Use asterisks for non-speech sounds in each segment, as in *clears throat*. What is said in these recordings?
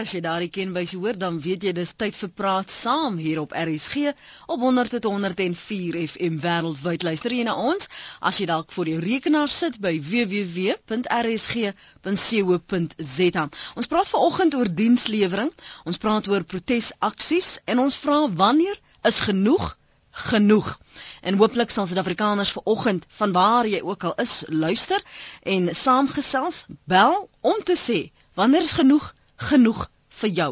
as jy daardie kenwyse hoor, dan weet jy dis tyd vir praat saam hier op RSG op 100 tot 104 FM wêreldwyd. Luister jy na ons? As jy dalk voor jou rekenaar sit by www.rsg.co.za. Ons praat vanoggend oor dienslewering. Ons praat oor protesaksies en ons vra wanneer is genoeg genoeg. En hooplik sal Suid-Afrikaners vanoggend van waar jy ook al is, luister en saamgesels, bel om te sê wanneer is genoeg genoeg vir jou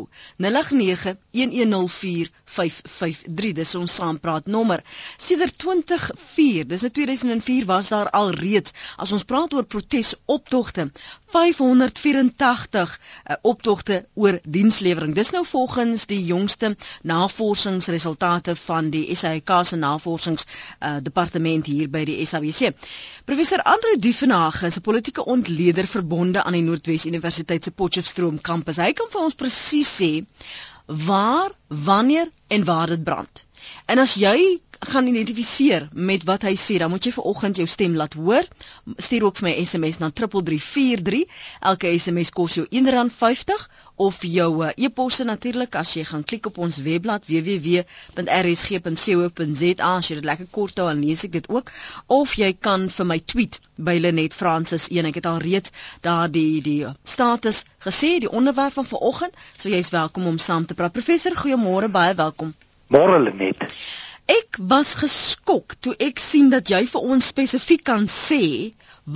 0891104553 dis ons saampraat nommer sedert 2004 dis in 2004 was daar al reeds. As ons praat oor protesoptogte 584 uh, optogte oor dienslewering dis nou volgens die jongste navorsingsresultate van die SAIK se navorsings uh, departement hier by die SABC professor Andre Duvenage is 'n politieke ontleder verbonde aan die Noordwes Universiteit se Potchefstroom kampus hy kan vir ons presies sê waar, wanneer en waar dit brand. En as jy gaan identifiseer met wat hy sê, dan moet jy vanoggend jou stem laat hoor. Stuur ook vir my SMS na 3343. Elke SMS kos jou R1.50 of jou uh, e-posse natuurlik as jy gaan klik op ons webblad www.rsg.co.za as jy dit lekker kort hou en lees ek dit ook. Of jy kan vir my tweet by Lenet Francis 1 ek het al reeds daar die die status gesê die onderwerp van vanoggend. So jy's welkom om saam te praat. Professor goeiemôre baie welkom. Môre Lenet ek was geskok toe ek sien dat jy vir ons spesifiek kan sê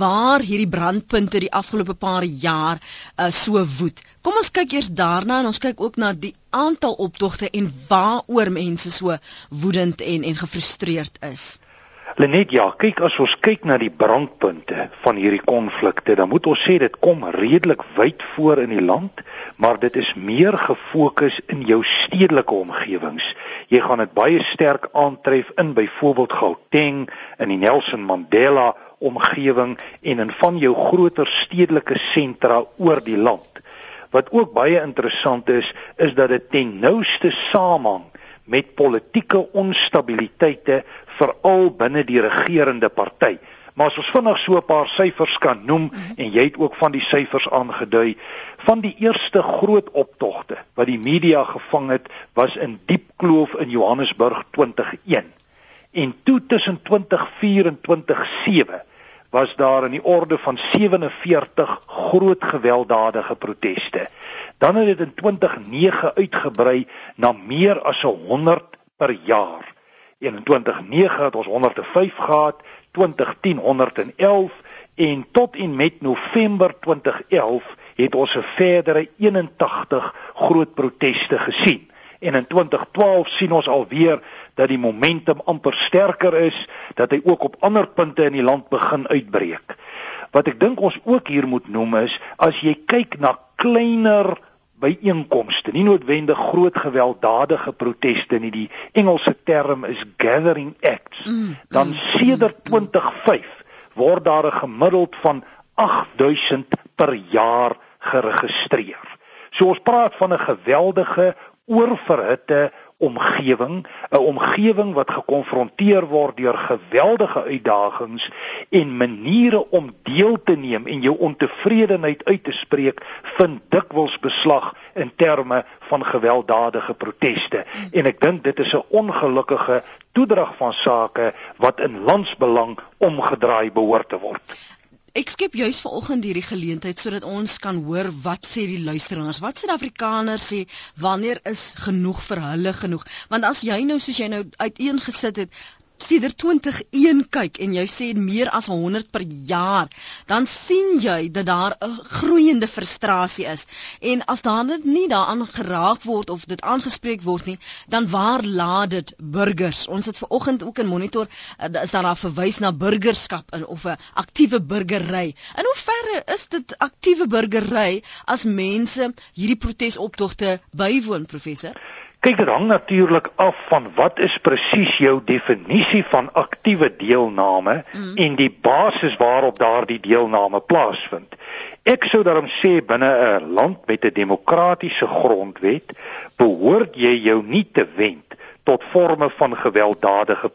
waar hierdie brandpunte die afgelope paar jaar uh, so woed. Kom ons kyk eers daarna en ons kyk ook na die aantal optogte en waaroor mense so woedend en en gefrustreerd is. Lenet, ja, kyk as ons kyk na die brandpunte van hierdie konflikte, dan moet ons sê dit kom redelik wyd voor in die land, maar dit is meer gefokus in jou stedelike omgewings. Jy gaan dit baie sterk aantref in byvoorbeeld Gauteng, in die Nelson Mandela omgewing en in van jou groter stedelike sentra oor die land. Wat ook baie interessant is, is dat dit ten nouste samehang met politieke onstabiliteite veral binne die regerende party. Maar as ons vinnig so 'n paar syfers kan noem en jy het ook van die syfers aangedui, van die eerste groot optogte wat die media gevang het, was in Diepkloof in Johannesburg 2001. En toe tussen 2004 en 2007 was daar in die orde van 47 groot gewelddadige proteste. Dan het dit in 2009 uitgebrei na meer as 100 per jaar. In 2009 het ons 105 gehad, 2010 111 en tot en met November 2011 het ons 'n verdere 81 groot proteste gesien. En in 2012 sien ons alweer dat die momentum amper sterker is, dat hy ook op ander punte in die land begin uitbreek. Wat ek dink ons ook hier moet noem is as jy kyk na kleiner byeenkomste, nie noodwendig groot gewelddadige proteste nie, die Engelse term is gathering acts, mm, dan mm, sedert 2005 word daar 'n gemiddeld van 8000 per jaar geregistreer. So ons praat van 'n geweldige oorverhitte omgewing, 'n omgewing wat gekonfronteer word deur geweldige uitdagings en maniere om deel te neem en jou ontevredenheid uit te spreek, vind dikwels beslag in terme van gewelddadige proteste. En ek dink dit is 'n ongelukkige toedrag van sake wat in landsbelang omgedraai behoort te word. Ek skep juis vanoggend hierdie geleentheid sodat ons kan hoor wat sê die luisteraars. Wat sê die Afrikaners sê wanneer is genoeg vir hulle genoeg? Want as jy nou soos jy nou uiteengesit het, sedert 2001 kyk en jy sê meer as 100 per jaar, dan sien jy dat daar 'n groeiende frustrasie is. En as daar net nie daaraan geraak word of dit aangespreek word nie, dan waar laat dit burgers? Ons het ver oggend ook in monitor uh, is daar 'n verwys na burgerskap in of 'n aktiewe burgery. In hoeverre is dit aktiewe burgery as mense hierdie protesoptogte bywoon, professor? Kyk, dit hang natuurlik af van wat is presies jou definisie van aktiewe deelname mm. en die basis waarop daardie deelname plaasvind. Ek sou daarom sê binne 'n land met 'n demokratiese grondwet behoort jy jou nie te wend tot forme van gewelddadige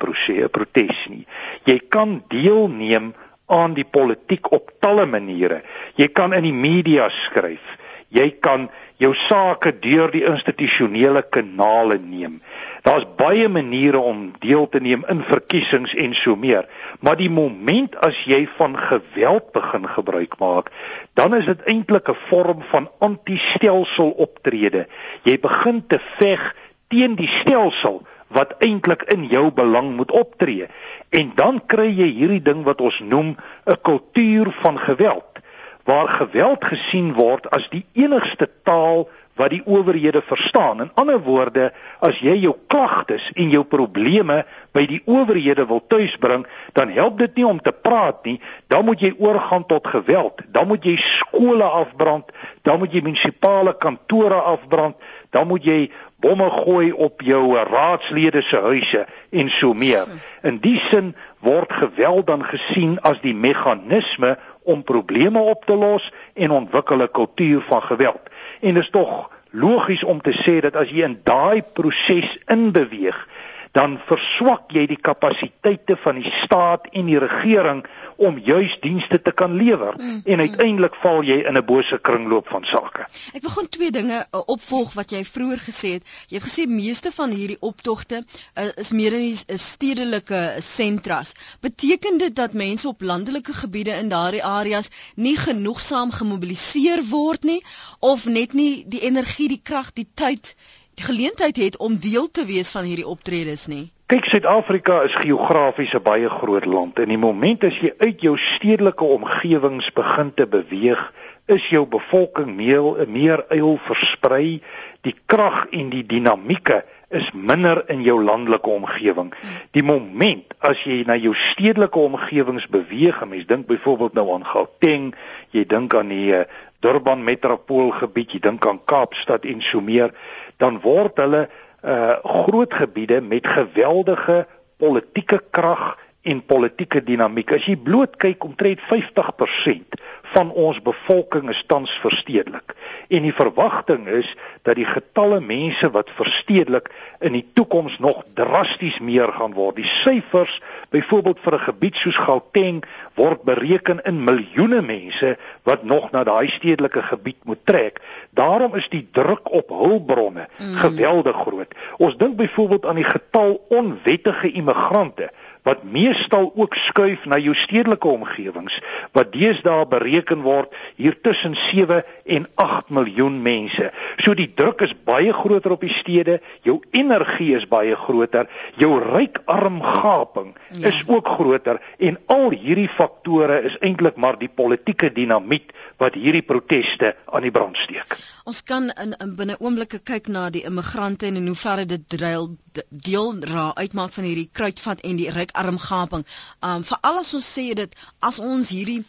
protes nie. Jy kan deelneem aan die politiek op talle maniere. Jy kan in die media skryf. Jy kan jou sake deur die institusionele kanale neem. Daar's baie maniere om deel te neem in verkiesings en so meer, maar die moment as jy van geweld begin gebruik maak, dan is dit eintlik 'n vorm van anti-stelsel optrede. Jy begin te veg teen die stelsel wat eintlik in jou belang moet optree. En dan kry jy hierdie ding wat ons noem 'n kultuur van geweld waar geweld gesien word as die enigste taal wat die owerhede verstaan. In ander woorde, as jy jou klagtes en jou probleme by die owerhede wil tuisbring, dan help dit nie om te praat nie, dan moet jy oorgaan tot geweld. Dan moet jy skole afbrand, dan moet jy munisipale kantore afbrand, dan moet jy bomme gooi op jou raadslede se huise en so meer. In die sin word geweld dan gesien as die meganisme om probleme op te los en ontwikkel 'n kultuur van geweld. En is tog logies om te sê dat as jy in daai proses inbeweeg, dan verswak jy die kapasiteite van die staat en die regering om juis dienste te kan lewer mm, en mm. uiteindelik val jy in 'n bose kringloop van sake. Ek wil gewoon twee dinge uh, opvolg wat jy vroeër gesê het. Jy het gesê meeste van hierdie optogte uh, is meer in die stedelike sentras. Beteken dit dat mense op landelike gebiede in daardie areas nie genoegsaam gemobiliseer word nie of net nie die energie, die krag, die tyd die geleentheid het om deel te wees van hierdie optredes nie. Kyk, Suid-Afrika is geografies 'n baie groot land en die oomblik as jy uit jou stedelike omgewings begin te beweeg, is jou bevolking meer meer uil versprei, die krag en die dinamieke is minder in jou landelike omgewing. Die oomblik as jy na jou stedelike omgewings beweeg, mens dink byvoorbeeld nou aan Gauteng, jy dink aan die eh, Durban metropoolgebied, jy dink aan Kaapstad en so meer, dan word hulle uh groot gebiede met geweldige politieke krag en politieke dinamiek. As jy bloot kyk omtrent 50% van ons bevolking is tans verstedelik en die verwagting is dat die getalle mense wat verstedelik in die toekoms nog drasties meer gaan word. Die syfers byvoorbeeld vir 'n gebied soos Gauteng word bereken in miljoene mense wat nog na daai stedelike gebied moet trek. Daarom is die druk op hulpbronne mm. geweldig groot. Ons dink byvoorbeeld aan die getal onwettige immigrante wat meestal ook skuif na jou stedelike omgewings wat deesdae bereken word hier tussen 7 en 8 miljoen mense. So die druk is baie groter op die stede, jou energie is baie groter, jou ryk-arm gaping ja. is ook groter en al hierdie faktore is eintlik maar die politieke dinamiet wat hierdie proteste aan die brand steek. Ons kan in, in binne oomblikke kyk na die immigrante en in hoeverre dit deel deel ra uitmaak van hierdie kruitvat en die ryk arm gaping. Um veral as ons sê dit as ons hierdie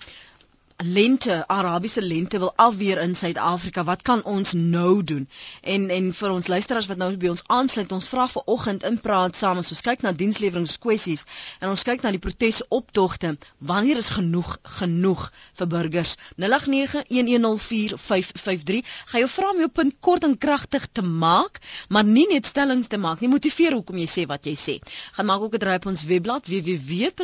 lente, Arabiese lente wil afweer in Suid-Afrika. Wat kan ons nou doen? En en vir ons luisteraars wat nou by ons aansluit, ons vra vir oggend in praat saam as ons kyk na diensleweringkwessies en ons kyk na die protesoptogte. Wanneer is genoeg genoeg vir burgers? 0891104553. Gaan jou vra om jou punt kort en kragtig te maak, maar nie net stellings te maak nie. Motiveer hoekom jy sê wat jy sê. Gaan maak ook 'n draai op ons webblad www.rsg.co.za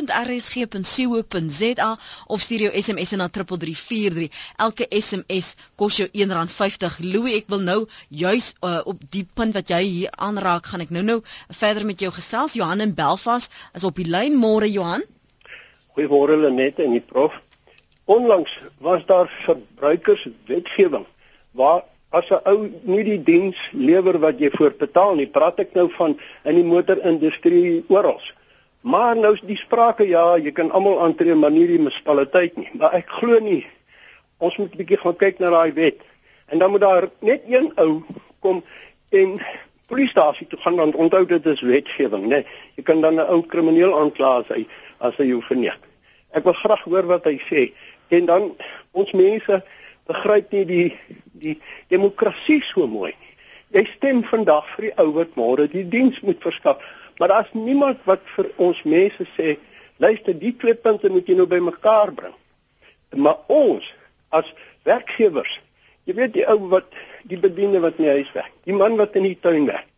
of stuur jou SMS na 3343. Elke SMS kos jou R1.50. Louis, ek wil nou juis uh, op die punt wat jy hier aanraak, gaan ek nou-nou verder met jou gesels. Johan in Belfast is op die lyn. Môre Johan. Goeiemôre Lenet en die prof. Onlangs was daar verbruikerswetgewing waar as 'n ou nie die diens lewer wat jy voorbetaal nie, praat ek nou van in die motorindustrie oral. Maar nou is die sprake ja, jy kan almal aantree maar nie die munisipaliteit nie. Maar ek glo nie ons moet 'n bietjie gaan kyk na daai wet. En dan moet daar net een ou kom en polisiestasie toe gaan want onthou dit is wetgewing, né? Nee, jy kan dan 'n ou krimineel aankla as hy as hy jou verneek. Ek wil graag hoor wat hy sê. En dan ons mense begryp nie die die demokrasie so mooi nie. Jy stem vandag vir die ou wat môre die diens moet verskaf. Maar daar's niemand wat vir ons mense sê, luister, die twee punte moet jy nou bymekaar bring. Maar ons as werkgewers, jy weet die ou wat die bediende wat in die huis werk, die man wat in die tuin werk,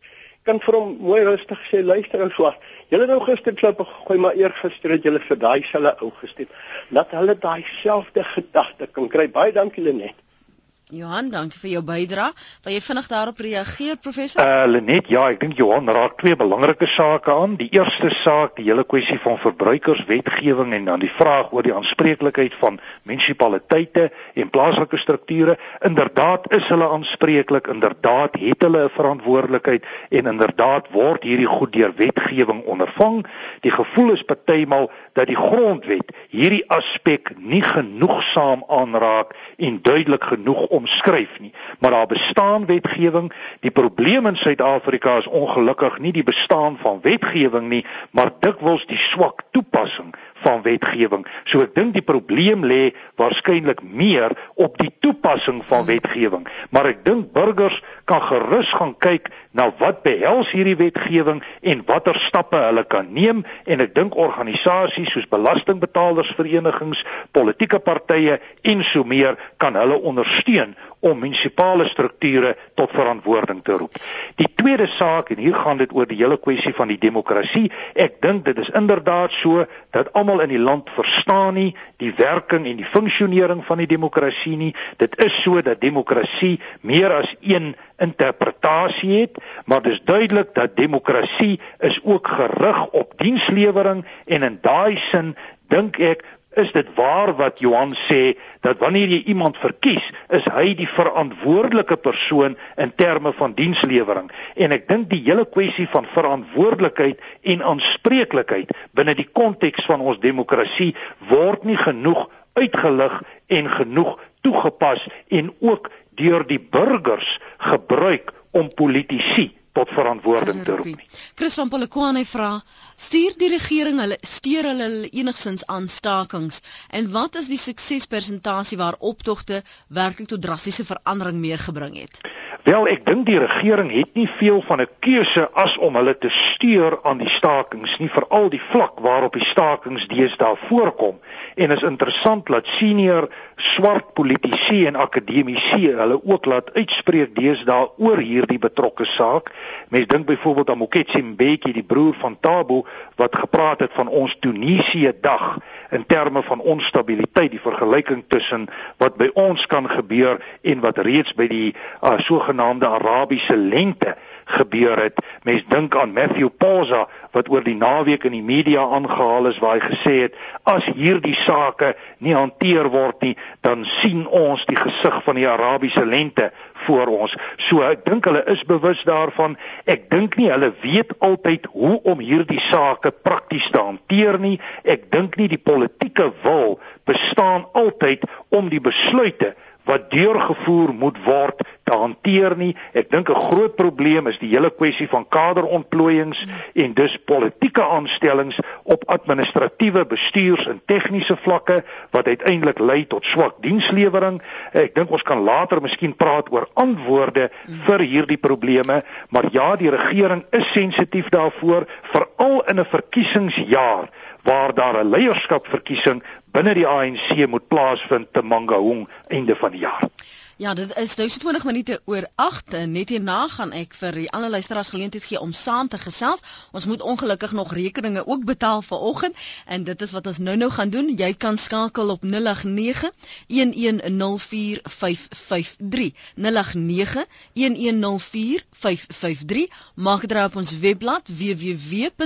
kan vir hom mooi rustig sê, luister ou swart, julle nou gister klop gegooi, maar eergister het julle vir daai selfe ou gestem. Laat hulle daai selfde gedagte kan kry. Baie dankie Lenet. Johan, dankie vir jou bydrae. Wil jy vinnig daarop reageer, professor? Uh Lenet, ja, ek dink Johan raak twee belangrike sake aan. Die eerste saak, die hele kwessie van verbruikerswetgewing en dan die vraag oor die aanspreeklikheid van munisipaliteite en plaaslike strukture. Inderdaad is hulle aanspreeklik, inderdaad het hulle 'n verantwoordelikheid en inderdaad word hierdie goed deur wetgewing ondervang. Die gevoel is partymal dat die grondwet hierdie aspek nie genoegsaam aanraak en duidelik genoeg omskryf nie, maar daar bestaan wetgewing. Die probleem in Suid-Afrika is ongelukkig nie die bestaan van wetgewing nie, maar dikwels die swak toepassing van wetgewing. So ek dink die probleem lê waarskynlik meer op die toepassing van hmm. wetgewing, maar ek dink burgers kan gerus gaan kyk na wat behels hierdie wetgewing en watter stappe hulle kan neem en ek dink organisasies soos belastingbetalersverenigings, politieke partye en so meer kan hulle ondersteun om munisipale strukture tot verantwoording te roep. Die tweede saak en hier gaan dit oor die hele kwessie van die demokrasie. Ek dink dit is inderdaad so dat almal in die land verstaan nie die werking en die funksionering van die demokrasie nie. Dit is so dat demokrasie meer as een interpretasie het, maar dis duidelik dat demokrasie is ook gerig op dienslewering en in daai sin dink ek is dit waar wat Johan sê dat wanneer jy iemand verkies, is hy die verantwoordelike persoon in terme van dienslewering. En ek dink die hele kwessie van verantwoordelikheid en aanspreeklikheid binne die konteks van ons demokrasie word nie genoeg uitgelig en genoeg toegepas en ook deur die burgers gebruik om politici tot verantwoording te roep. Chris van Polokwane vra: Stuur die regering hulle steur hulle enigsins aan stakings en wat is die suksespersentasie waar optogte werklik tot drastiese verandering meegebring het? Wel, ek dink die regering het nie veel van 'n keuse as om hulle te steur aan die stakings nie, veral die vlak waarop die stakings deesdae voorkom. En is interessant dat senior swart politici en akademici hulle ook laat uitspreek deesdae oor hierdie betrokke saak. Mens dink byvoorbeeld aan Moketsi Mbeki, die broer van Tabo, wat gepraat het van ons Tunesië dag in terme van onstabiliteit, die vergelyking tussen wat by ons kan gebeur en wat reeds by die uh, sogenaamde Arabiese lente gebeur het. Mens dink aan Matthew Poza wat oor die naweek in die media aangehaal is waar hy gesê het as hierdie sake nie hanteer word nie, dan sien ons die gesig van die Arabiese lente voor ons. So ek dink hulle is bewus daarvan. Ek dink nie hulle weet altyd hoe om hierdie sake prakties te hanteer nie. Ek dink nie die politieke wil bestaan altyd om die besluite wat deurgevoer moet word te hanteer nie. Ek dink 'n groot probleem is die hele kwessie van kaderontplooiings en dus politieke aanstellings op administratiewe, bestuurs en tegniese vlakke wat uiteindelik lei tot swak dienslewering. Ek dink ons kan later miskien praat oor antwoorde vir hierdie probleme, maar ja, die regering is sensitief daarvoor, veral in 'n verkiesingsjaar waar daar 'n leierskapverkiesing binne die ANC moet plaasvind te Mangaung einde van die jaar. Ja, dit is nou so 20 minute oor 8 en net hierna gaan ek vir die ander luisteraars geleentheid gee om saam te gesels. Ons moet ongelukkig nog rekeninge ook betaal vanoggend en dit is wat ons nou-nou gaan doen. Jy kan skakel op 0891104553. 0891104553. Maak dit op ons webblad www.rsg.co.za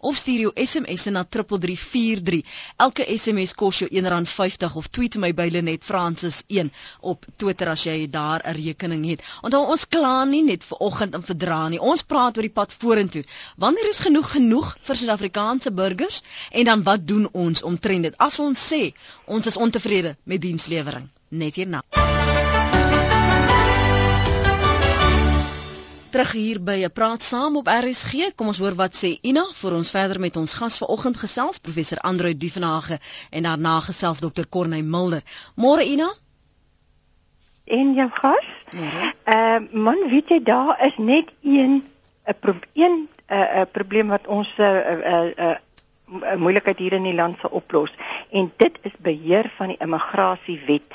of stuur jou SMS na 3343. Elke SMS kos jou R1.50 of tweet my by net Francis 1 op Twitter as jy daar 'n rekening het. Onthou ons kla nie net vir oggend en verdra nie. Ons praat oor die pad vorentoe. Wanneer is genoeg genoeg vir Suid-Afrikaanse burgers en dan wat doen ons omtrent dit? As ons sê ons is ontevrede met dienslewering. Net hierna. Terug hier by 'n praat saam op RSG. Kom ons hoor wat sê Ina vir ons verder met ons gas vanoggend gesels professor Andreu Dievenage en daarna gesels dokter Corney Mulder. Môre Ina. En jou gas? Môre. Ehm uh, man, weet jy daar is net een 'n probleem 'n uh, uh, probleem wat ons 'n uh, uh, uh, moeilikheid hier in die land sal oplos en dit is beheer van die immigrasiewet.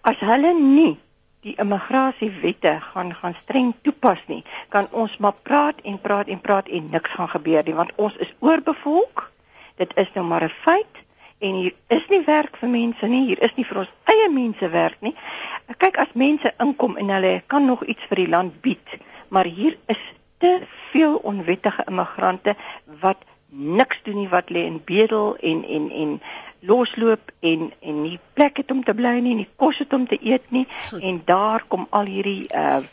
As hulle nie die immigrasiewette gaan gaan streng toepas nie, kan ons maar praat en praat en praat en niks gaan gebeur nie want ons is oorbevolk. Dit is nou maar 'n feit en hier is nie werk vir mense nie, hier is nie vir ons eie mense werk nie. Kyk as mense inkom en hulle kan nog iets vir die land bied, maar hier is te veel onwettige immigrante wat niks doen nie wat lê in bedel en en en losloop en en nie plek het om te bly nie, nie kos het om te eet nie Goed. en daar kom al hierdie uh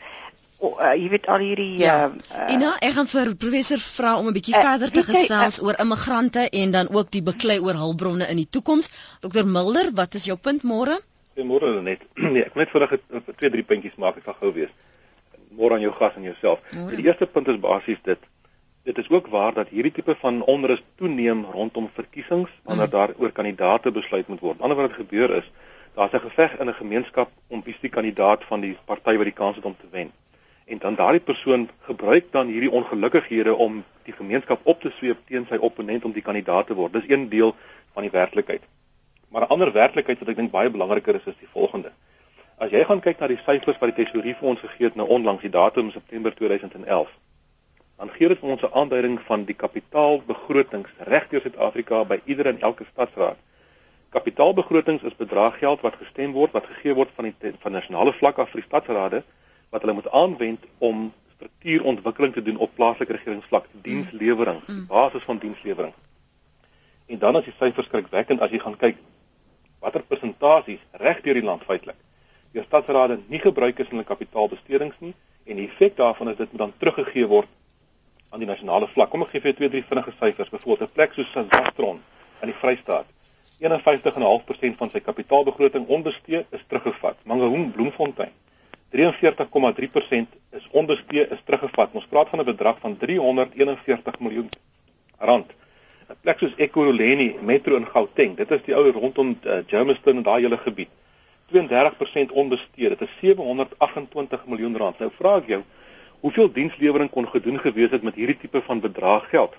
Oh, uh, jy weet al hierdie ja. uh, Ina, ek gaan vir professor vra om 'n bietjie uh, verder te gesels uh, oor immigrante en dan ook die beklei oor hulpbronne in die toekoms. Dr Mulder, wat is jou punt môre? Goeiemôre net. *clears throat* nee, ek net vinnig twee drie puntjies maak, ek sal gou wees. Môre aan jou gas en jouself. Die eerste punt is basies dit Dit is ook waar dat hierdie tipe van onrus toeneem rondom verkiesings wanneer mm. daar oor kandidaate besluit moet word. Anders wat gebeur is, daar's 'n geveg in 'n gemeenskap om wie die kandidaat van die party wat die kans het om te wen. En dan daardie persoon gebruik dan hierdie ongelukkighede om die gemeenskap op te sweep teen sy opponent om die kandidaat te word. Dis een deel van die werklikheid. Maar 'n ander werklikheid wat ek dink baie belangriker is, is die volgende. As jy gaan kyk na die syfers wat die tesourier vir ons gegee het nou onlangs die datum September 2011 dan gee dit vir ons 'n aanduiding van die kapitaalbegrotings regdeur Suid-Afrika by ieder en elke stadsraad. Kapitaalbegrotings is bedrag geld wat gestem word, wat gegee word van die van nasionale vlak af vir die stadsrade wat hulle moet aanwend om struktuurontwikkeling te doen op plaaslike regeringsvlak, dienslewering, mm. die basis van dienslewering. En dan as die syfers skrikwekkend as jy gaan kyk watter persentasies regdeur die land feitelik die stadsrade nie gebruik is in hulle kapitaalbestedings nie en die effek daarvan is dit moet dan teruggegee word aan die nasionale vlak. Kom ek gee vir jou twee drie vinnige syfers. Byvoorbeeld 'n plek soos Sandstron in die Vrystaat. 51,5% van sy kapitaalbegroting onbestee is teruggevat. Mangaung Bloemfontein 43,3% is onbestee is teruggevat. Ons praat van 'n bedrag van 341 miljoen rand. 'n Plek soos Ekurhuleni Metro in Gauteng, dit is die ou rondom uh, Germiston en daai hele gebied. 32% onbestee. Dit is 728 miljoen rand. Nou vra ek jou, hoeveel dienslewering kon gedoen gewees het met hierdie tipe van bedrag geld?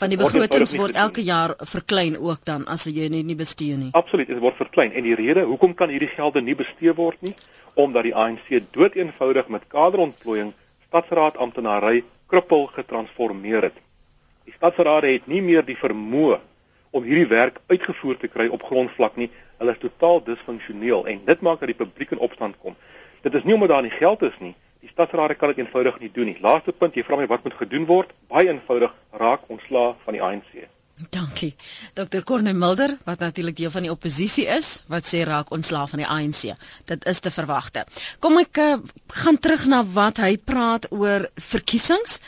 Van die begrotings word elke jaar verklein ook dan as jy net nie bestee nie. Absoluut, dit word verklein en die rede hoekom kan hierdie gelde nie bestee word nie? Omdat die ANC doeteenvoudig met kaderontplooiing stadsraad amptenary krippel getransformeer het. Die stadsraad het nie meer die vermoë om hierdie werk uitgevoer te kry op grondvlak nie. Hulle is totaal disfunksioneel en dit maak dat die publiek in opstand kom. Dit is nie omdat daar nie geld is nie, Die stadsraad kan dit eenvoudig nie doen nie. Laaste punt, jy vra my wat moet gedoen word? Baie eenvoudig, raak ontslaa van die ANC. Dankie. Dr. Corne Mulder, wat natuurlik deel van die oppositie is, wat sê raak ontslaaf van die ANC. Dit is te verwagte. Kom ek uh, gaan terug na wat hy praat oor verkiesings.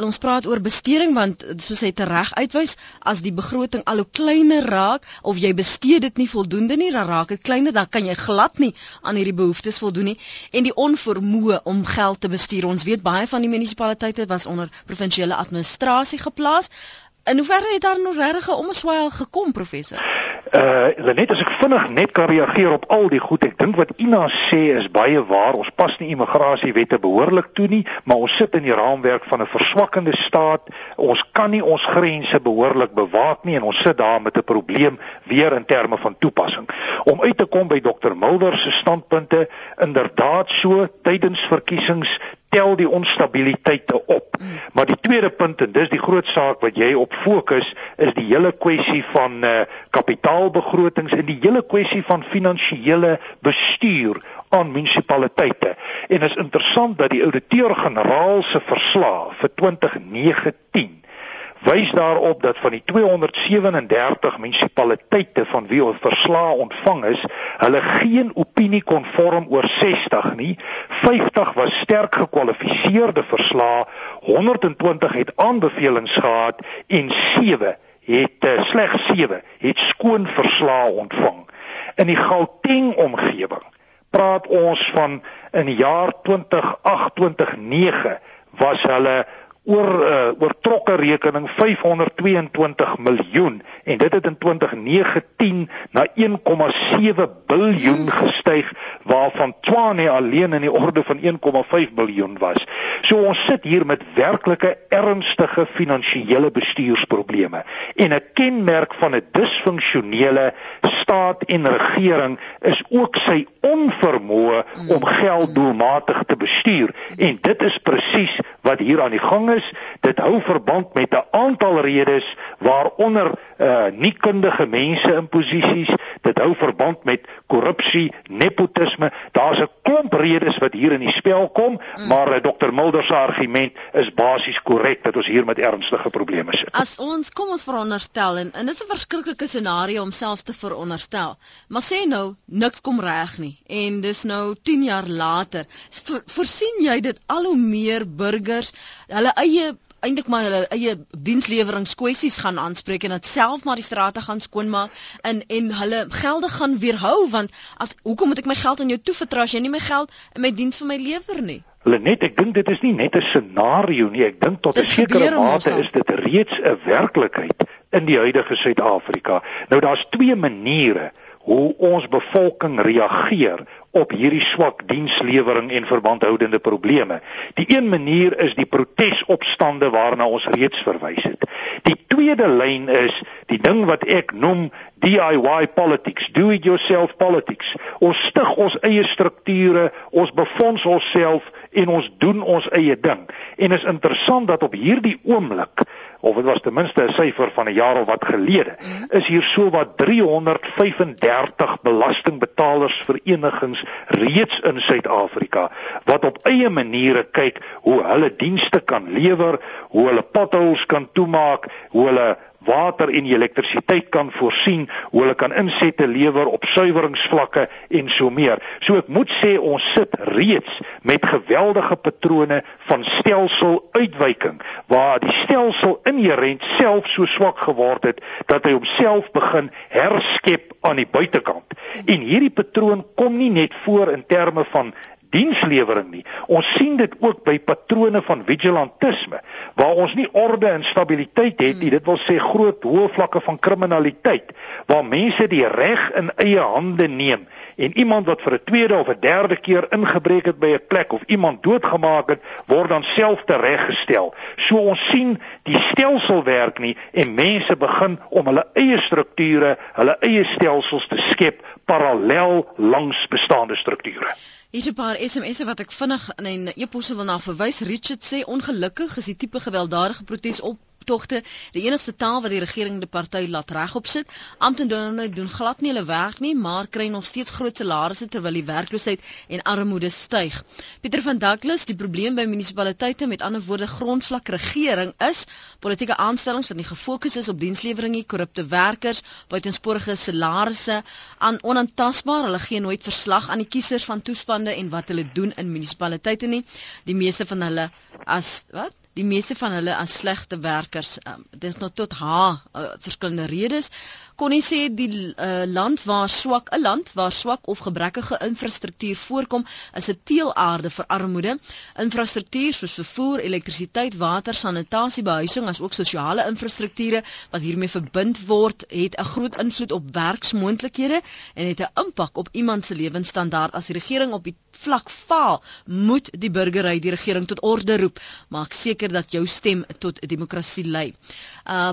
Ons praat oor besteding want soos hy tereg uitwys, as die begroting al hoe kleiner raak of jy bestee dit nie voldoende nie, dan raak dit kleiner, dan kan jy glad nie aan hierdie behoeftes voldoen nie en die onvermoë om geld te bestuur. Ons weet baie van die munisipaliteite was onder provinsiale administrasie geplaas. In hoeverre het daar nog regtig 'n omswaai gekom professor? Uh net as ek vinnig net kan reageer op al die goed. Ek dink wat Ina sê is baie waar. Ons pas nie immigrasiewette behoorlik toe nie, maar ons sit in die raamwerk van 'n verswakkende staat. Ons kan nie ons grense behoorlik bewaak nie en ons sit daar met 'n probleem weer in terme van toepassing. Om uit te kom by Dr Mulder se standpunte, inderdaad so tydens verkiesings tel die onstabiliteite op. Maar die tweede punt en dis die groot saak wat jy op fokus is die hele kwessie van uh kapitaalbegrotings en die hele kwessie van finansiële bestuur aan munisipaliteite. En is interessant dat die ouditeur-generaal se verslag vir 2019 wys daarop dat van die 237 munisipaliteite van wie ons verslae ontvang is, hulle geen opinie konform oor 60 nie. 50 was sterk gekwalifiseerde verslae, 120 het aanbevelings gehad en 7 het uh, slegs 7 het skoon verslae ontvang. In die Gauteng omgewing praat ons van in die jaar 2028-9 was hulle oor uh, oortrokke rekening 522 miljoen en dit het in 2019 na 1,7 biljoen gestyg waarvan Tshwane alleen in die orde van 1,5 biljoen was. So ons sit hier met werklike ernstige finansiële bestuursprobleme en 'n kenmerk van 'n disfunksionele staat en regering is ook sy onvermoë om geld doelmatig te bestuur en dit is presies wat hier aan die gang is. Dit hou verband met 'n aantal redes waaronder uh nie kundige mense in posisies. Dit hou verband met korrupsie, nepotisme. Daar's 'n klomp redes wat hier in die spel kom, mm. maar uh, Dr Mulder se argument is basies korrek dat ons hier met ernstige probleme sit. As ons kom ons veronderstel en, en dit is 'n verskriklike scenario om self te veronderstel. Maar sê nou niks kom reg nie en dis nou 10 jaar later. Voorsien jy dit al hoe meer burgers hulle eie eintlik maar hulle eie diensleweringkwessies gaan aanspreek en dit self maar die strate gaan skoonmaak en en hulle gelde gaan weerhou want as hoekom moet ek my geld aan jou toevertrou as jy nie my geld in my diens vir my lewer nie? Hulle net ek dink dit is nie net 'n scenario nie ek dink tot 'n sekere mate is dit reeds 'n werklikheid in die huidige Suid-Afrika. Nou daar's twee maniere hoe ons bevolking reageer op hierdie swak dienslewering en verbandhoudende probleme. Die een manier is die protesopstande waarna ons reeds verwys het. Die tweede lyn is die ding wat ek noem DIY politics, do it yourself politics. Ons stig ons eie strukture, ons befonds onsself en ons doen ons eie ding. En is interessant dat op hierdie oomblik of dit was ten minste 'n syfer van 'n jaar of wat gelede, is hier so wat 335 belastingbetalersverenigings reeds in Suid-Afrika wat op eie maniere kyk hoe hulle dienste kan lewer, hoe hulle potholes kan toemaak, hoe hulle water en elektrisiteit kan voorsien, hoe hulle kan insette lewer op suiweringsvlakke en so meer. So ek moet sê ons sit reeds met geweldige patrone van stelseluitwyking waar die stelsel inherënt self so swak geword het dat hy homself begin herskep aan die buitekant. En hierdie patroon kom nie net voor in terme van dienslewering nie. Ons sien dit ook by patrone van vigilantisme waar ons nie orde en stabiliteit het nie. Dit wil sê groot hoë vlakke van kriminaliteit waar mense die reg in eie hande neem en iemand wat vir 'n tweede of 'n derde keer ingebreek het by 'n plek of iemand doodgemaak het, word dan self tereggestel. So ons sien die stelsel werk nie en mense begin om hulle eie strukture, hulle eie stelsels te skep parallel langs bestaande strukture. Hier is 'n paar SMS'e wat ek vinnig in 'n e-posse wil na verwys. Richard sê ongelukkig is die tipe gewelddadige protes op optogte die enigste taal wat die regerende party laat regop sit. Amptenare doen glad nie hulle werk nie, maar kry nog steeds groot salarisse terwyl die werkloosheid en armoede styg. Pieter van Douglas, die probleem by munisipaliteite met ander woorde grondvlak regering is politieke aanstellings wat nie gefokus is op dienslewering nie, korrupte werkers, buitensporige salarisse, aan onaantastbaar. Hulle gee nooit verslag aan die kiesers van toestande en wat hulle doen in munisipaliteite nie. Die meeste van hulle as wat die meeste van hulle as slegte werkers. Um, dit is nog tot haar uh, verskillende redes. Kon nie sê die uh, land waar swak 'n land waar swak of gebrekkige infrastruktuur voorkom is 'n teelaarde vir armoede. Infrastruktuur soos vervoer, elektrisiteit, water, sanitasie, behuising as ook sosiale infrastrukture wat hiermee verbind word, het 'n groot invloed op werksmoontlikhede en het 'n impak op iemand se lewensstandaard. As die regering op die vlak faal, moet die burgery die regering tot orde roep. Maak seker dat jou stem tot demokrasie lei. Uh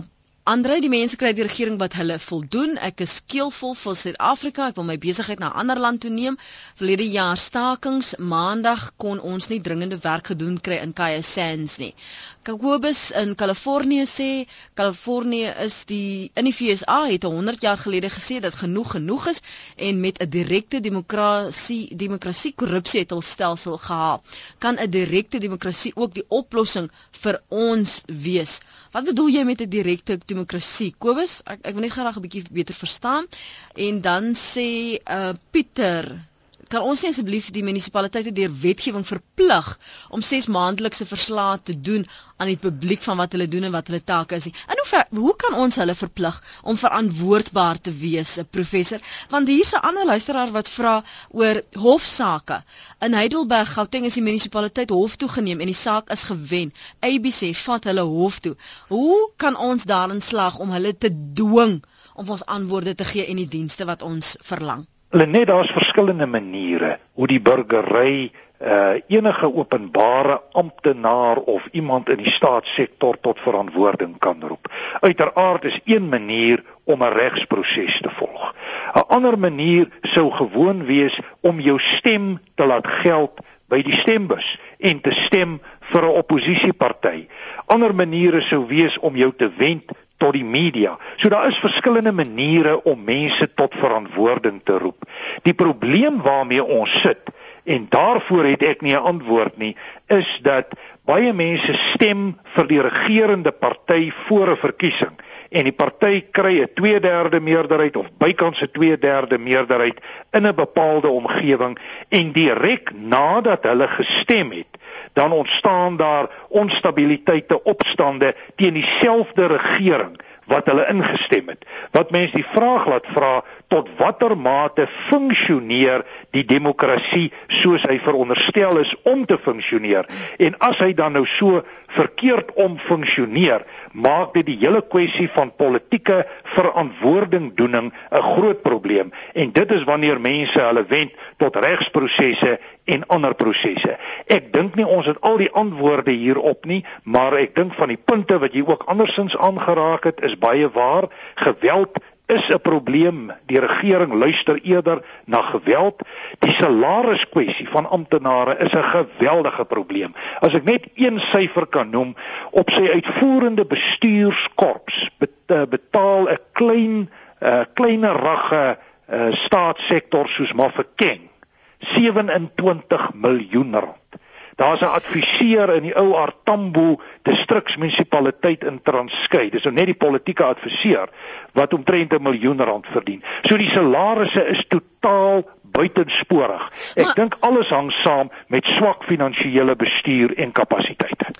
Andre, die mense kry die regering wat hulle voldoen. Ek is skeelvol vir Suid-Afrika. Ek wil my besigheid na 'n ander land toe neem. Verlede jaar stakings, Maandag kon ons nie dringende werk gedoen kry in Kaya Sands nie. Kobus in Kalifornië sê Kalifornië is die in die FSA het 100 jaar gelede gesê dat genoeg genoeg is en met 'n direkte demokrasie demokrasie korrupsie het hul stelsel gehaal. Kan 'n direkte demokrasie ook die oplossing vir ons wees? Wat bedoel jy met 'n direkte demokrasie? Kobus, ek ek wil net graag 'n bietjie beter verstaan. En dan sê uh Pieter, kan ons nie asseblief die munisipaliteite deur wetgewing verplig om 6 maandelikse verslae te doen aan die publiek van wat hulle doen en wat hulle take is nie. En hoe ver, hoe kan ons hulle verplig om verantwoordbaar te wees, professor? Want hier's 'n ander luisteraar wat vra oor hofsaake. In Heidelberg, Gauteng is die munisipaliteit hof toe geneem en die saak is gewen. ABC vat hulle hof toe. Hoe kan ons daarin slaag om hulle te dwing om ons antwoorde te gee en die dienste wat ons verlang? Hulle net daar's verskillende maniere hoe die burgery uh enige openbare amptenaar of iemand in die staatssektor tot verantwoording kan roep. Uiteraard is een manier om 'n regsproses te volg. 'n Ander manier sou gewoon wees om jou stem te laat geld by die stembus en te stem vir 'n oppositieparty. Ander maniere sou wees om jou te wend tot die media. So daar is verskillende maniere om mense tot verantwoording te roep. Die probleem waarmee ons sit en daarvoor het ek nie 'n antwoord nie, is dat baie mense stem vir die regerende party voor 'n verkiesing en die party kry 'n 2/3 meerderheid of bykans 'n 2/3 meerderheid in 'n bepaalde omgewing en direk nadat hulle gestem het, dan ontstaan daar onstabiliteite, opstande teen dieselfde regering wat hulle ingestem het. Wat mense die vraag laat vra tot watter mate funksioneer die demokrasie soos hy veronderstel is om te funksioneer en as hy dan nou so verkeerd om funksioneer maak dit die hele kwessie van politieke verantwoordingdoening 'n groot probleem en dit is wanneer mense hulle wend tot regsprosesse en ander prosesse. Ek dink nie ons het al die antwoorde hierop nie, maar ek dink van die punte wat jy ook andersins aangeraak het is baie waar. Geweld is 'n probleem. Die regering luister eerder na geweld. Die salariskwessie van amptenare is 'n geweldige probleem. As ek net een syfer kan noem, op sy uitvoerende bestuurskorps eh, betaal 'n klein 'n uh, eh, kleiner ragge uh, staatssektor soos Mafeking 27 miljoen rand. Daar's 'n adviseur in die ou Artambo distriksmunisipaliteit in Transkei. Dis nou net die politieke adviseur wat omtrent 'n miljoen rand verdien. So die salarisse is totaal buitensporig. Ek dink alles hang saam met swak finansiële bestuur en kapasiteite.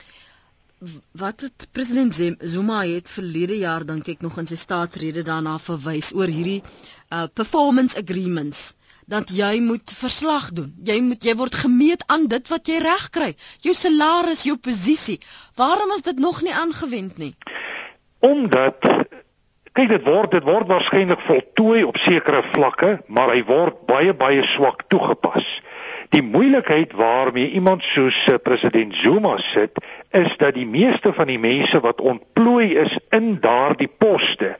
Wat het president Zuma het verlede jaar dink ek nog in sy staatsrede daarna verwys oor hierdie uh, performance agreements dat jy moet verslag doen. Jy moet jy word gemeet aan dit wat jy reg kry. Jou salaris, jou posisie. Waarom is dit nog nie aangewend nie? Omdat kyk dit word dit word waarskynlik voltooi op sekere vlakke, maar hy word baie baie swak toegepas. Die moeilikheid waarmee iemand soos eh, president Zuma sit, is dat die meeste van die mense wat ontplooi is in daardie poste,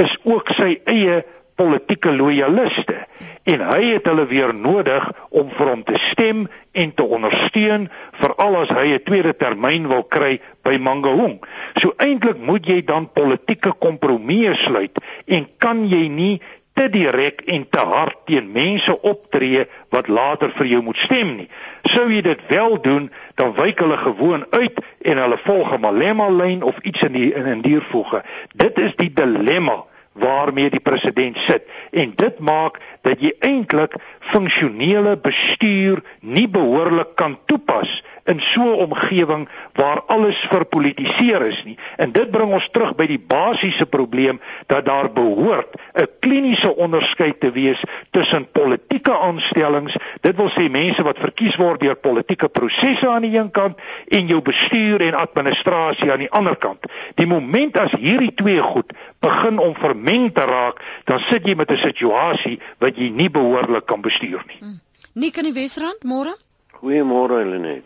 is ook sy eie politieke loyaliste en hy het hulle weer nodig om vir hom te stem en te ondersteun veral as hy 'n tweede termyn wil kry by Mangaung. So eintlik moet jy dan politieke kompromieë sluit en kan jy nie te direk en te hard teen mense optree wat later vir jou moet stem nie. Sou jy dit wel doen, dan wyk hulle gewoon uit en hulle volg 'n Malema lyn of iets in die in 'n diervoege. Dit is die dilemma waarmee die president sit. En dit maak dat jy eintlik funksionele bestuur nie behoorlik kan toepas in so 'n omgewing waar alles verpolitiseer is nie. En dit bring ons terug by die basiese probleem dat daar behoort 'n kliniese onderskeid te wees tussen politieke aanstellings, dit wil sê mense wat verkies word deur politieke prosesse aan die een kant en jou bestuur en administrasie aan die ander kant. Die moment as hierdie twee goed begin om vermeng te raak, dan sit jy met 'n situasie wat jy nie behoorlik kan bestuur nie. Hmm. Nik in die Wesrand, môre? Goeiemôre Helenet.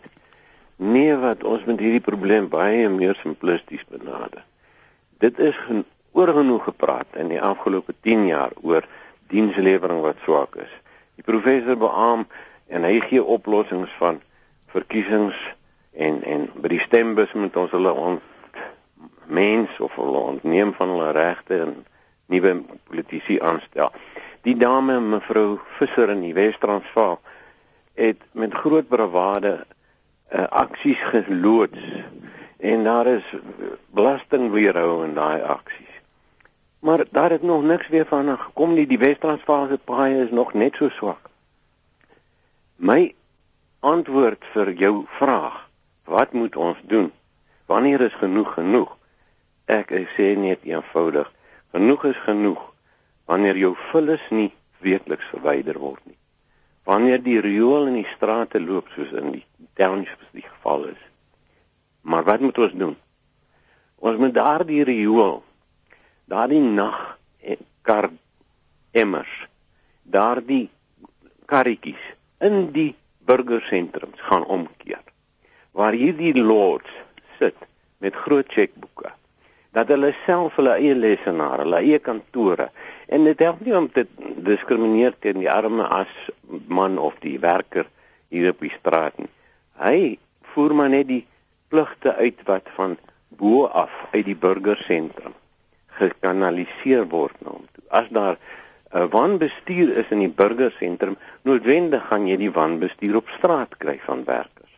Nee, wat ons met hierdie probleem baie meer simplisties benader. Dit is oorgenoeg gepraat in die afgelope 10 jaar oor dienslewering wat swak is. Die professor beamoen en hy gee oplossings van verkiesings en en by die stembus moet ons hulle ont mens of hulle ontneem van hulle regte en nuwe politici aanstel. Die dame mevrou Visser in die Wes-Transvaal het met groot bravade uh, aksies geloods en daar is belastingweerhou in daai aksies. Maar daar het nog niks weer van gekom nie. Die Wes-Transvaalse paai is nog net so swak. My antwoord vir jou vraag, wat moet ons doen? Wanneer is genoeg genoeg? Ek sê net eenvoudig, genoeg is genoeg wanneer jou vullis nie weekliks verwyder word nie. Wanneer die riool in die strate loop soos in die townships die geval is. Maar wat moet ons doen? Ons moet daardie riool, daardie nag kar emmers, daardie karretjies in die burgersentrums gaan omkeer. Waar hierdie lords sit met groot chequeboeke dat hulle self hulle eie lesenaar, hulle eie kantore en dit help nie om te diskrimineer teen die arme as man of die werker hier op die straat nie. Hy voer maar net die pligte uit wat van bo af uit die burgersentrum gekanaliseer word na hom toe. As daar 'n uh, wanbestuur is in die burgersentrum, noodwendig gaan jy die wanbestuur op straat kry van werkers.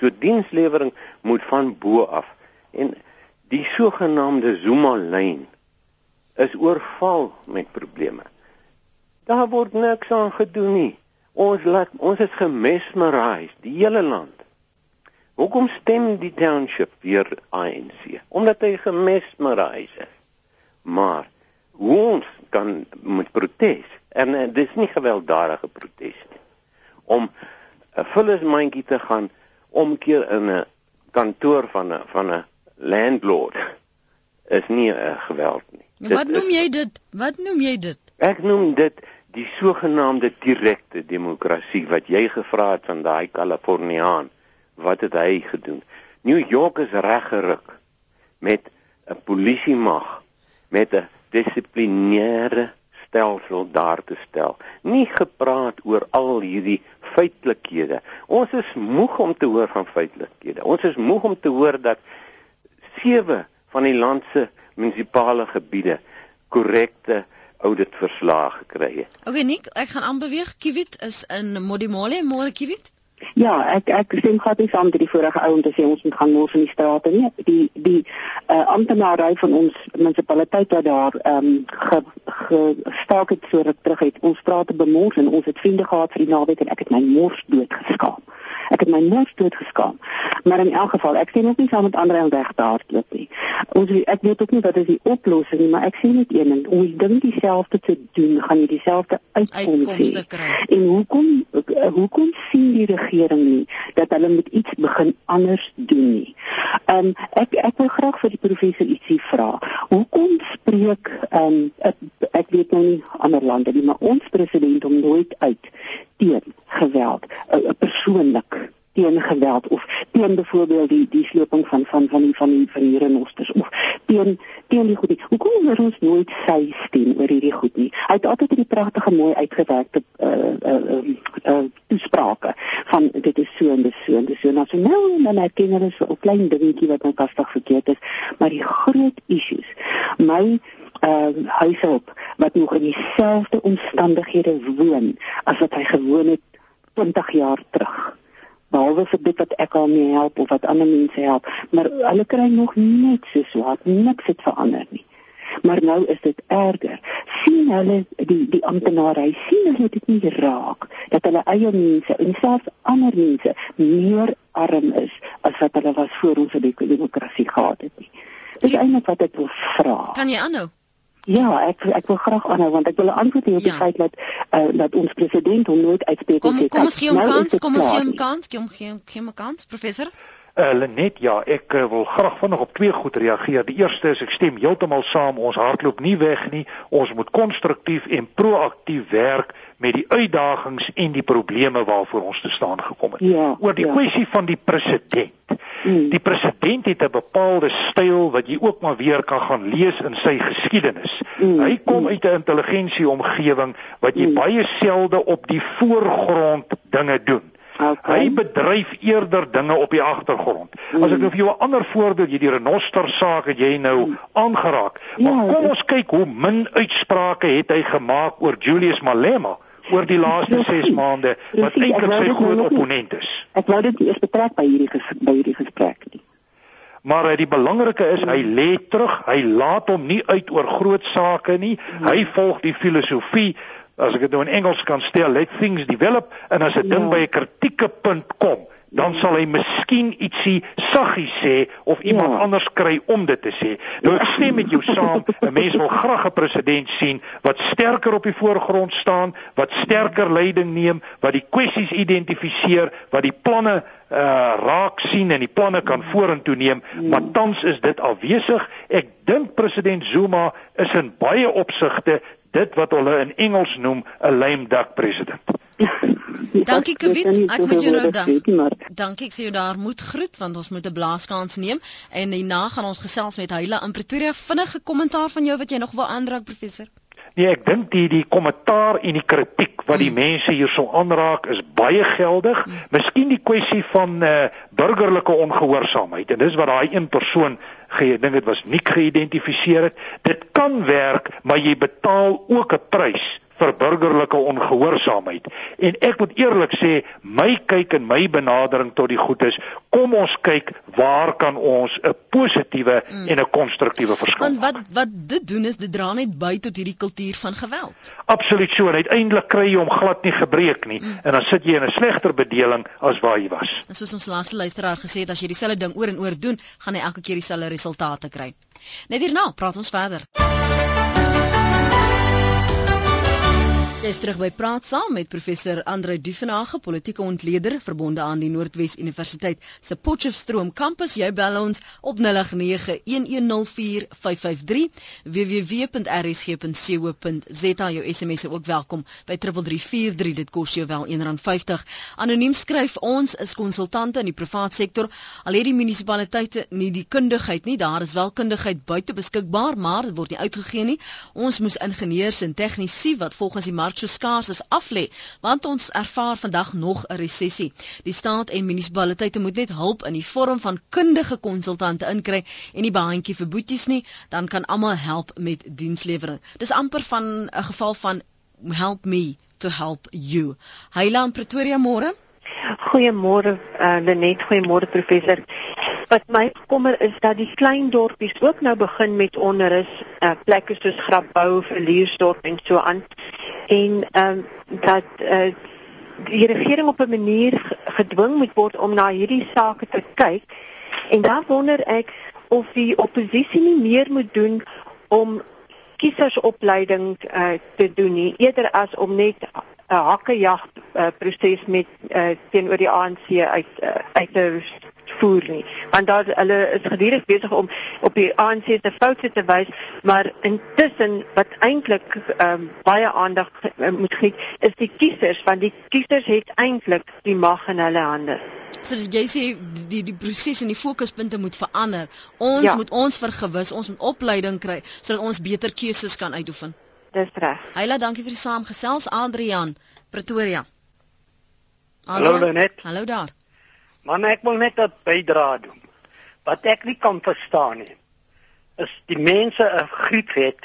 So dienslewering moet van bo af en die sogenaamde Zuma lyn is oorval met probleme. Daar word niks aan gedoen nie. Ons laat ons is gemesmeriseer, die hele land. Hoekom stem die township weer ANC? Omdat hy gemesmeriseer is. Maar hoe ons kan met protes en uh, dis nie gewelddadige protes nie. Om 'n vullismandjie te gaan omkeer in 'n kantoor van 'n van 'n landlord is nie 'n geweld nie. Wat noem jy dit? Wat noem jy dit? Ek noem dit die sogenaamde direkte demokrasie wat jy gevra het van daai Kaliforniaan. Wat het hy gedoen? New York is reggeruk met 'n polisie mag met 'n dissiplinêre stelsel daar te stel. Nie gepraat oor al hierdie feitelikhede. Ons is moeg om te hoor van feitelikhede. Ons is moeg om te hoor dat sewe van die land se munisipale gebiede korrekte auditverslae gekry het. Okay Nik, ek gaan aanbeweeg. Kiwit is in Modimolle, môre Kiwit. Ja, ek ek stem glad nie saam met die vorige ou om te sê ons moet gaan mors in die strate nie. Die die uh, amptenare van ons munisipaliteit wat daar ehm um, ge, gestaak het so ruk terug het. Ons strate bemors en ons het vriende gehad vir die naweek en ek het my mors doodgeskaam. Ek het my mors doodgeskaam. Maar in elk geval, ek sien ook nie saam met ander ou weg daar loop nie. Ons ek weet ook nie wat is die oplossing nie, maar ek sien net een ding, om ding dieselfde te doen, gaan jy dieselfde uitkomste kry. En hoekom hoekom sien die regering nie dat hulle moet iets begin anders doen nie? Ehm um, ek ek wil graag vir die professor ietsie vra. Hoekom spreek ehm um, ek, ek weet nou nie ander lande nie, maar ons president om nooit uit teen geweld, 'n persoonlik teen geweld of teen byvoorbeeld die die sloping van van van die van die van die renosters of teen teen die goedie. Hoekom hoor ons nooit sy stem oor hierdie goed nie? Hy het altyd hierdie pragtige mooi uitgewerkte uh uh uh toesprake van dit is so en dit is so en dit is so nou so nou en dan erken hulle so 'n klein dingetjie wat nou kastig verkeerd is, maar die groot issues. My uh huishulp wat nog in dieselfde omstandighede woon as wat hy gewoon het 20 jaar terug behalwe vir dit wat ek al mee help of wat ander mense help, maar hulle kry nog net so swaar, niks het verander nie. Maar nou is dit erger. sien hulle die die amptenare, sien hulle dit nie raak dat hulle eie mense en selfs ander mense meer arm is as wat hulle was voor ons die demokrasie gehad het nie. Dis eintlik wat ek wil vra. Kan jy aanhou? Ja, ek ek wil graag aanhou want ek wil 'n antwoord hê op die ja. feit dat uh, dat ons president hom nooit uitspreek kom, het. Kom ons gee hom nou kans, kom ons gee hom kans, gee hom gee, gee hom kans, professor. Uh, Lenet, ja, ek uh, wil graag vinnig op twee goed reageer. Die eerste is ek stem heeltemal saam, ons hardloop nie weg nie. Ons moet konstruktief en proaktief werk met die uitdagings en die probleme waarvoor ons te staan gekom het. Ja, Oor die ja. kwessie van die president. Mm. Die president het 'n bepaalde styl wat jy ook maar weer kan gaan lees in sy geskiedenis. Mm. Hy kom mm. uit 'n intelligensieomgewing wat jy mm. baie selde op die voorgrond dinge doen. Okay. Hy bedryf eerder dinge op die agtergrond. Mm. As ek nou vir jou 'n ander voorbeeld, jy die renoster saak het jy nou mm. aangeraak. Maar ja, kom ons kyk hoe min uitsprake het hy gemaak oor Julius Malema oor die laaste 6 maande wat eintlik sy groot opponent is. Ek wou dit eers betrek by hierdie by hierdie gesprek nie. Maar uh, die belangrike is hy lê terug, hy laat hom nie uit oor groot sake nie. Hy volg die filosofie as ek dit nou in Engels kan stel, let things develop en as 'n ding ja. by 'n kritieke punt kom, dan sal hy miskien ietsie saggies sê of iemand ja. anders kry om dit te sê. Nou ek stem met jou saam, *laughs* 'n mens wil graag 'n president sien wat sterker op die voorgrond staan, wat sterker leiding neem, wat die kwessies identifiseer, wat die planne uh raak sien en die planne kan vorentoe neem, maar tans is dit afwesig. Ek dink president Zuma is in baie opsigte dit wat hulle in Engels noem 'n lame duck president. *laughs* Dankie Kwiet, ek moet jou nou dank. Dankie, ek sê jou daar moet groet want ons moet 'n blaaskans neem en hierna gaan ons gesels met Heile in Pretoria. Vinnige kommentaar van jou wat jy nog wil aandraak professor. Nee, ek dink die die kommentaar en die kritiek wat die mm. mense hierso aanraak is baie geldig. Mm. Miskien die kwessie van uh, burgerlike ongehoorsaamheid en dis wat daai een persoon gee, dink dit was nie geïdentifiseer het. Dit kan werk, maar jy betaal ook 'n prys vir burgerlike ongehoorsaamheid. En ek moet eerlik sê, my kyk en my benadering tot die goed is, kom ons kyk waar kan ons 'n positiewe mm. en 'n konstruktiewe verskil maak. Want wat wat dit doen is dit dra net by tot hierdie kultuur van geweld. Absoluut so. Uiteindelik kry jy hom glad nie gebreek nie mm. en dan sit jy in 'n slegter bedeling as waar jy was. En soos ons laaste luisteraar gesê het, as jy dieselfde ding oor en oor doen, gaan jy elke keer dieselfde resultate kry. Net hierna praat ons verder. Dis terug by praat saam met professor Andre Duvenage, politieke ontleder verbonde aan die Noordwes Universiteit se Potchefstroom kampus. Jy bel ons op 0891104553 www.rsg.co.za. Jou SMS is ook welkom by 3343. Dit kos jou wel R1.50. Anoniem skryf ons is konsultante in die privaat sektor. Al het die munisipaliteite nie die kundigheid nie, daar is wel kundigheid buite beskikbaar, maar dit word nie uitgegee nie. Ons moes ingenieurs en tegnisië wat volgens die mark so skaars as af lê, want ons ervaar vandag nog 'n resessie. Die staat en munisipaliteite moet net hulp in die vorm van kundige konsultante inkry en nie baantjie vir boeties nie, dan kan almal help met dienslewering. Dis amper van 'n geval van help me to help you. Heila in Pretoria môre. Goeiemôre uh, Lenet, goeiemôre professor. Wat my kommer is dat die klein dorpies ook nou begin met onrus, uh, plekke soos Grapbou, Verliersdorp en so aan. En ehm um, dat uh, die regering op 'n manier gedwing moet word om na hierdie sake te kyk. En dan wonder ek of die oppositie nie meer moet doen om kiesersopleiding uh, te doen nie eerder as om net 'n uh, hakkejag uh, proses met uh, teenoor die ANC uit uh, uit te voer nie want daar hulle is gedurig besig om op die ANC se foute te wys maar intussen wat eintlik um, baie aandag uh, moet gee is die kiesers want die kiesers het eintlik die mag in hulle hande So jy sê die die proses en die fokuspunte moet verander. Ons ja. moet ons vergewis, ons moet opleiding kry sodat ons beter keuses kan uitoefen. Dis reg. Heila, dankie vir die saamgesels Adrian Pretoria. Hallo Lenet. Hallo daar. Man ek wil net 'n bydra doen. Wat ek nie kan verstaan nie is die mense 'n griep het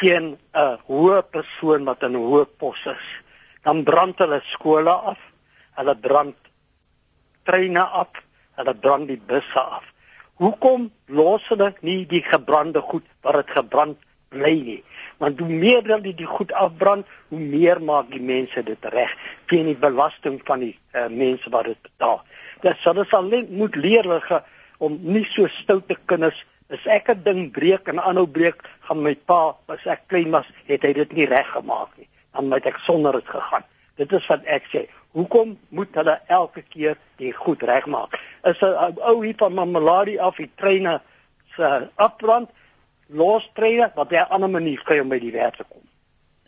teen 'n hoë persoon wat in 'n hoë pos is. Dan brand hulle skole af. Hulle brand treine af. Hulle brand die busse af. Hoekom los hulle nie die gebrande goed wat dit gebrand bly nie? Want hoe meer hulle die, die goed afbrand, hoe meer maak die mense dit reg teen die belasting van die uh, mense wat dit betaal. Dit sal ons al moet leer om nie so stoute kinders as ek 'n ding breek en aanhou breek, gaan my pa, as ek klein was, het hy dit nie reg gemaak nie. Dan moet ek sonder dit gegaan. Dit is wat ek sê. Hoekom moet hulle elke keer die goed regmaak? Is 'n ou hier van Mamelodi af die treine se afbrand los treë wat jy 'n ander manier kry om by die werk te kom.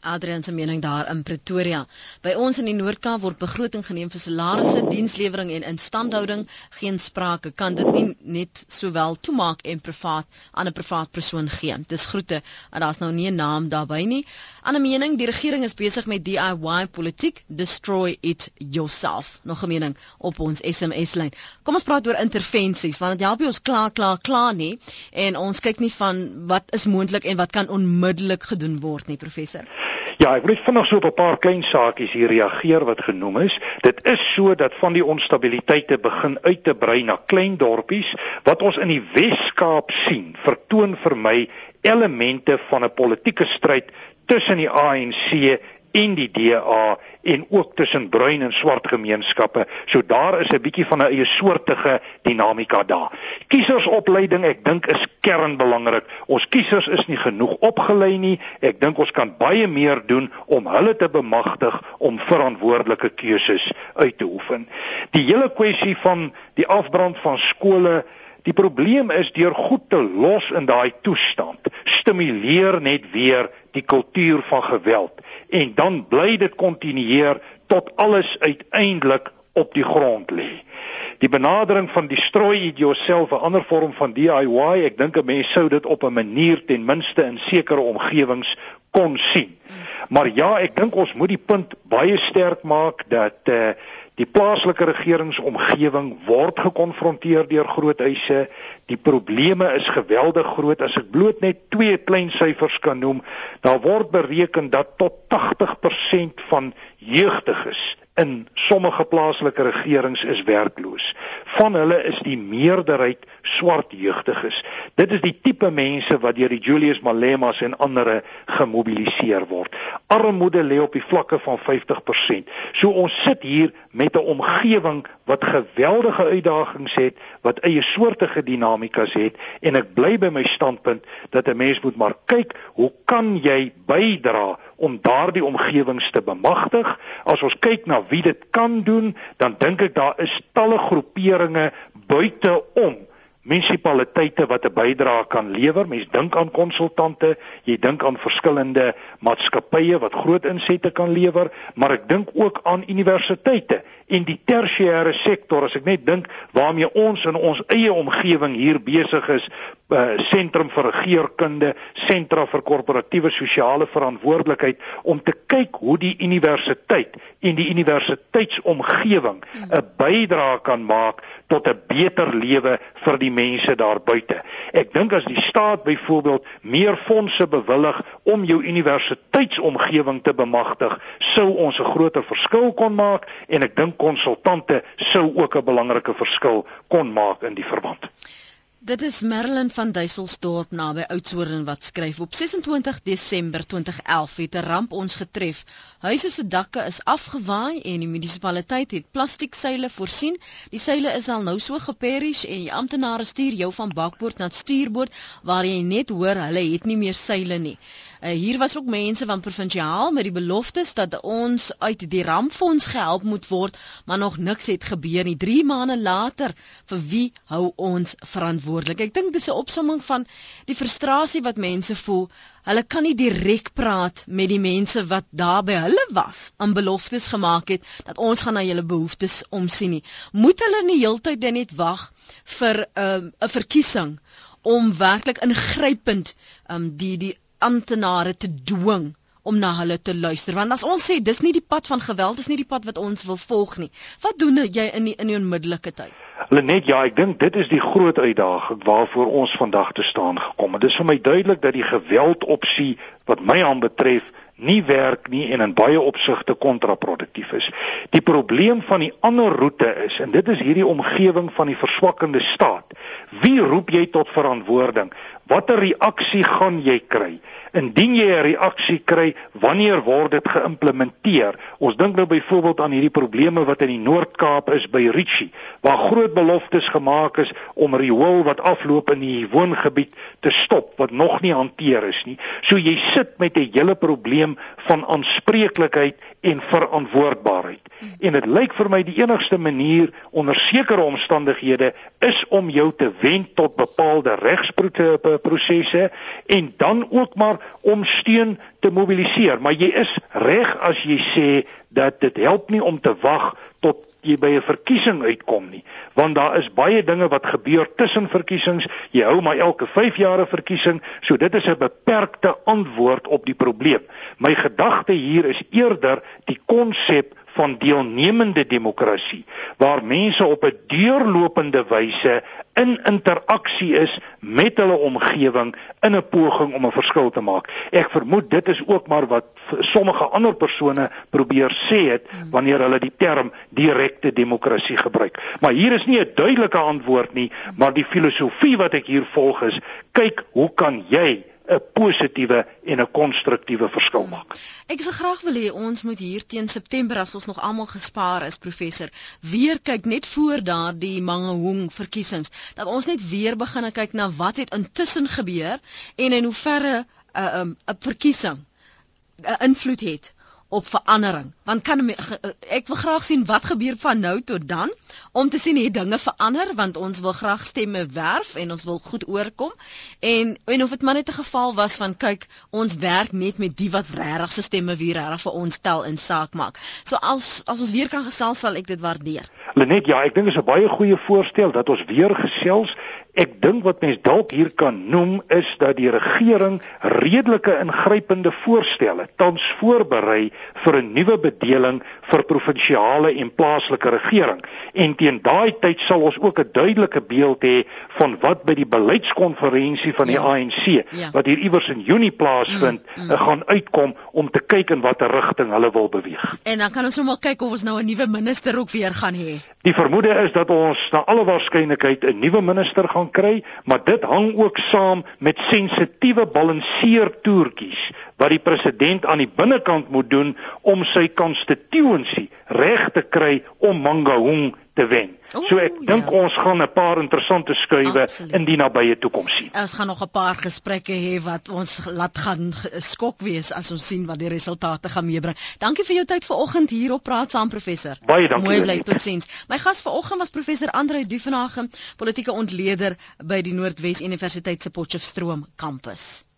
Adrian se mening daar in Pretoria. By ons in die Noord-Kaap word begroting geneem vir salarisse, dienslewering en instandhouding. Geen sprake kan dit nie net sowel toemaak en privaat aan 'n privaat persoon gee. Dis groete en daar's nou nie 'n naam daarbey nie. Ander mening, die regering is besig met DIY politiek, destroy it yourself. Nog 'n mening op ons SMS lyn. Kom ons praat oor intervensies want dit help ons klaar klaar klaar nie en ons kyk nie van wat is moontlik en wat kan onmiddellik gedoen word nie, professor. Ja, ek wil net vinnig so op 'n paar klein saakies hier reageer wat genoem is. Dit is so dat van die onstabiliteite begin uit te brei na klein dorpies wat ons in die Wes-Kaap sien. Vertoon vir my elemente van 'n politieke stryd tussen die ANC en die DA en ook tussen bruin en swart gemeenskappe. So daar is 'n bietjie van 'n eie soortige dinamika daar. Kiesersopleiding, ek dink is kernbelangrik. Ons kiesers is nie genoeg opgelei nie. Ek dink ons kan baie meer doen om hulle te bemagtig om verantwoordelike keuses uit te oefen. Die hele kwessie van die afbrand van skole Die probleem is deur goed te los in daai toestand, stimuleer net weer die kultuur van geweld en dan bly dit kontinueer tot alles uiteindelik op die grond lê. Die benadering van destroy it yourself 'n ander vorm van DIY, ek dink 'n mens sou dit op 'n manier ten minste in sekere omgewings kon sien. Maar ja, ek dink ons moet die punt baie sterk maak dat eh uh, die plaaslike regeringsomgewing word gekonfronteer deur groot eise. Die probleme is geweldig groot. As ek bloot net twee klein syfers kan noem, daar word bereken dat tot 80% van jeugdiges in sommige plaaslike regerings is werkloos. Van hulle is die meerderheid swart jeugdiges. Dit is die tipe mense wat deur die Julius Malemas en ander gemobiliseer word. Armoede lê op die vlakke van 50%. So ons sit hier met 'n omgewing wat geweldige uitdagings het, wat eie soortige dinamikas het en ek bly by my standpunt dat 'n mens moet maar kyk, hoe kan jy bydra om daardie omgewings te bemagtig? As ons kyk na wie dit kan doen, dan dink ek daar is talle groeperinge buite om munisipaliteite wat 'n bydrae kan lewer. Mens dink aan konsultante, jy dink aan verskillende maatskappye wat groot insette kan lewer, maar ek dink ook aan universiteite en die tersiêre sektor as ek net dink waarmee ons in ons eie omgewing hier besig is uh, sentrum vir regeringskunde, sentra vir korporatiewe sosiale verantwoordelikheid om te kyk hoe die universiteit en die universiteitsomgewing 'n bydrae kan maak tot 'n beter lewe vir die mense daar buite. Ek dink as die staat byvoorbeeld meer fondse bewillig om jou universiteitsomgewing te bemagtig, sou ons 'n groter verskil kon maak en ek dink konsultante sou ook 'n belangrike verskil kon maak in die verband. Dit is Merlin van Duiselsdorp naby Oudtshoorn wat skryf op 26 Desember 2011 het 'n ramp ons getref. Huise se dakke is afgewaai en die munisipaliteit het plastiekseile voorsien. Die seile is al nou so geperish en die amptenare stuur jou van bakboord na stuurboord waar jy net hoor hulle het nie meer seile nie. Uh, hier was ook mense van provinsiaal met die beloftes dat ons uit die rampfonds gehelp moet word, maar nog niks het gebeur nie. 3 maande later, vir wie hou ons verantwoordelik? Ek dink dis 'n opsomming van die frustrasie wat mense voel. Hulle kan nie direk praat met die mense wat daar by hulle was, aan beloftes gemaak het dat ons gaan na julle behoeftes omsien nie. Moet hulle nie heeltyd net wag vir 'n uh, 'n verkiesing om werklik ingrypend um, die die amptenare te dwing om na hulle te luister want as ons sê dis nie die pad van geweld dis nie die pad wat ons wil volg nie wat doen jy in die, in die onmiddellike tyd Lenet ja ek dink dit is die groot uitdaging waarvoor ons vandag te staan gekom het dis vir my duidelik dat die geweld opsie wat my aanbetref nie werk nie en in baie opsigte kontraproduktief is. Die probleem van die ander roete is en dit is hierdie omgewing van die verswakkende staat. Wie roep jy tot verantwoording? Watter reaksie gaan jy kry? Indien jy 'n reaksie kry, wanneer word dit geïmplementeer? Ons dink nou byvoorbeeld aan hierdie probleme wat in die Noord-Kaap is by Richie, waar groot beloftes gemaak is om riool wat afloop in die woongebied te stop wat nog nie hanteer is nie. So jy sit met 'n hele probleem van aanspreeklikheid en verantwoordbaarheid. En dit lyk vir my die enigste manier onder sekere omstandighede is om jou te wend tot bepaalde regsprosesse en dan ook maar om steun te mobiliseer. Maar jy is reg as jy sê dat dit help nie om te wag tot jy by 'n verkiesing uitkom nie. Want daar is baie dinge wat gebeur tussen verkiesings. Jy hou maar elke 5 jaar 'n verkiesing. So dit is 'n beperkte antwoord op die probleem. My gedagte hier is eerder die konsep van deelnemende demokrasie waar mense op 'n deurlopende wyse in interaksie is met hulle omgewing in 'n poging om 'n verskil te maak. Ek vermoed dit is ook maar wat sommige ander persone probeer sê het wanneer hulle die term direkte demokrasie gebruik. Maar hier is nie 'n duidelike antwoord nie, maar die filosofie wat ek hier volg is: kyk, hoe kan jy 'n positiewe en 'n konstruktiewe verskil maak. Ek sou graag wil hê ons moet hier teen September as ons nog almal gespaar is professor, weer kyk net voor daardie Mangaung verkiesings dat ons net weer begin kyk na wat het intussen gebeur en in hoeverre 'n uh, 'n um, verkiesing 'n uh, invloed het op verandering. Want kan ek wil graag sien wat gebeur van nou tot dan om te sien hoe dinge verander want ons wil graag stemme werf en ons wil goed oorkom en en of dit maar net 'n geval was van kyk ons werk net met die wat regtig se stemme weer reg vir ons tel in saak maak. So as as ons weer kan gesels sal ek dit waardeer. Lenet ja, ek dink dit is 'n baie goeie voorstel dat ons weer gesels Ek dink wat mens dalk hier kan noem is dat die regering redelike ingrypende voorstelle tans voorberei vir 'n nuwe bedeling vir provinsiale en plaaslike regering. En teen daai tyd sal ons ook 'n duidelike beeld hê van wat by die beleidskonferensie van die ja. ANC ja. wat hier iewers in Junie plaasvind, mm, mm. gaan uitkom om te kyk in watter rigting hulle wil beweeg. En dan kan ons sommer kyk of ons nou 'n nuwe minister ook weer gaan hê. Die vermoede is dat ons na alle waarskynlikheid 'n nuwe minister gaan gaan kry, maar dit hang ook saam met sensitiewe balanseertoertjies wat die president aan die binnekant moet doen om sy konstituensie reg te kry om Mangaung te wen. Oeh, so ek dink ja. ons gaan 'n paar interessante skuwe in die nabye toekoms sien. Ons gaan nog 'n paar gesprekke hê wat ons laat gaan skok wees as ons sien wat die resultate gaan meebring. Dankie vir jou tyd vanoggend hier op Praat saam professor. Baie dankie. Mooi bly totsiens. My gas vanoggend was professor Andre Duvenage, politieke ontleder by die Noordwes Universiteit se Potchefstroom kampus.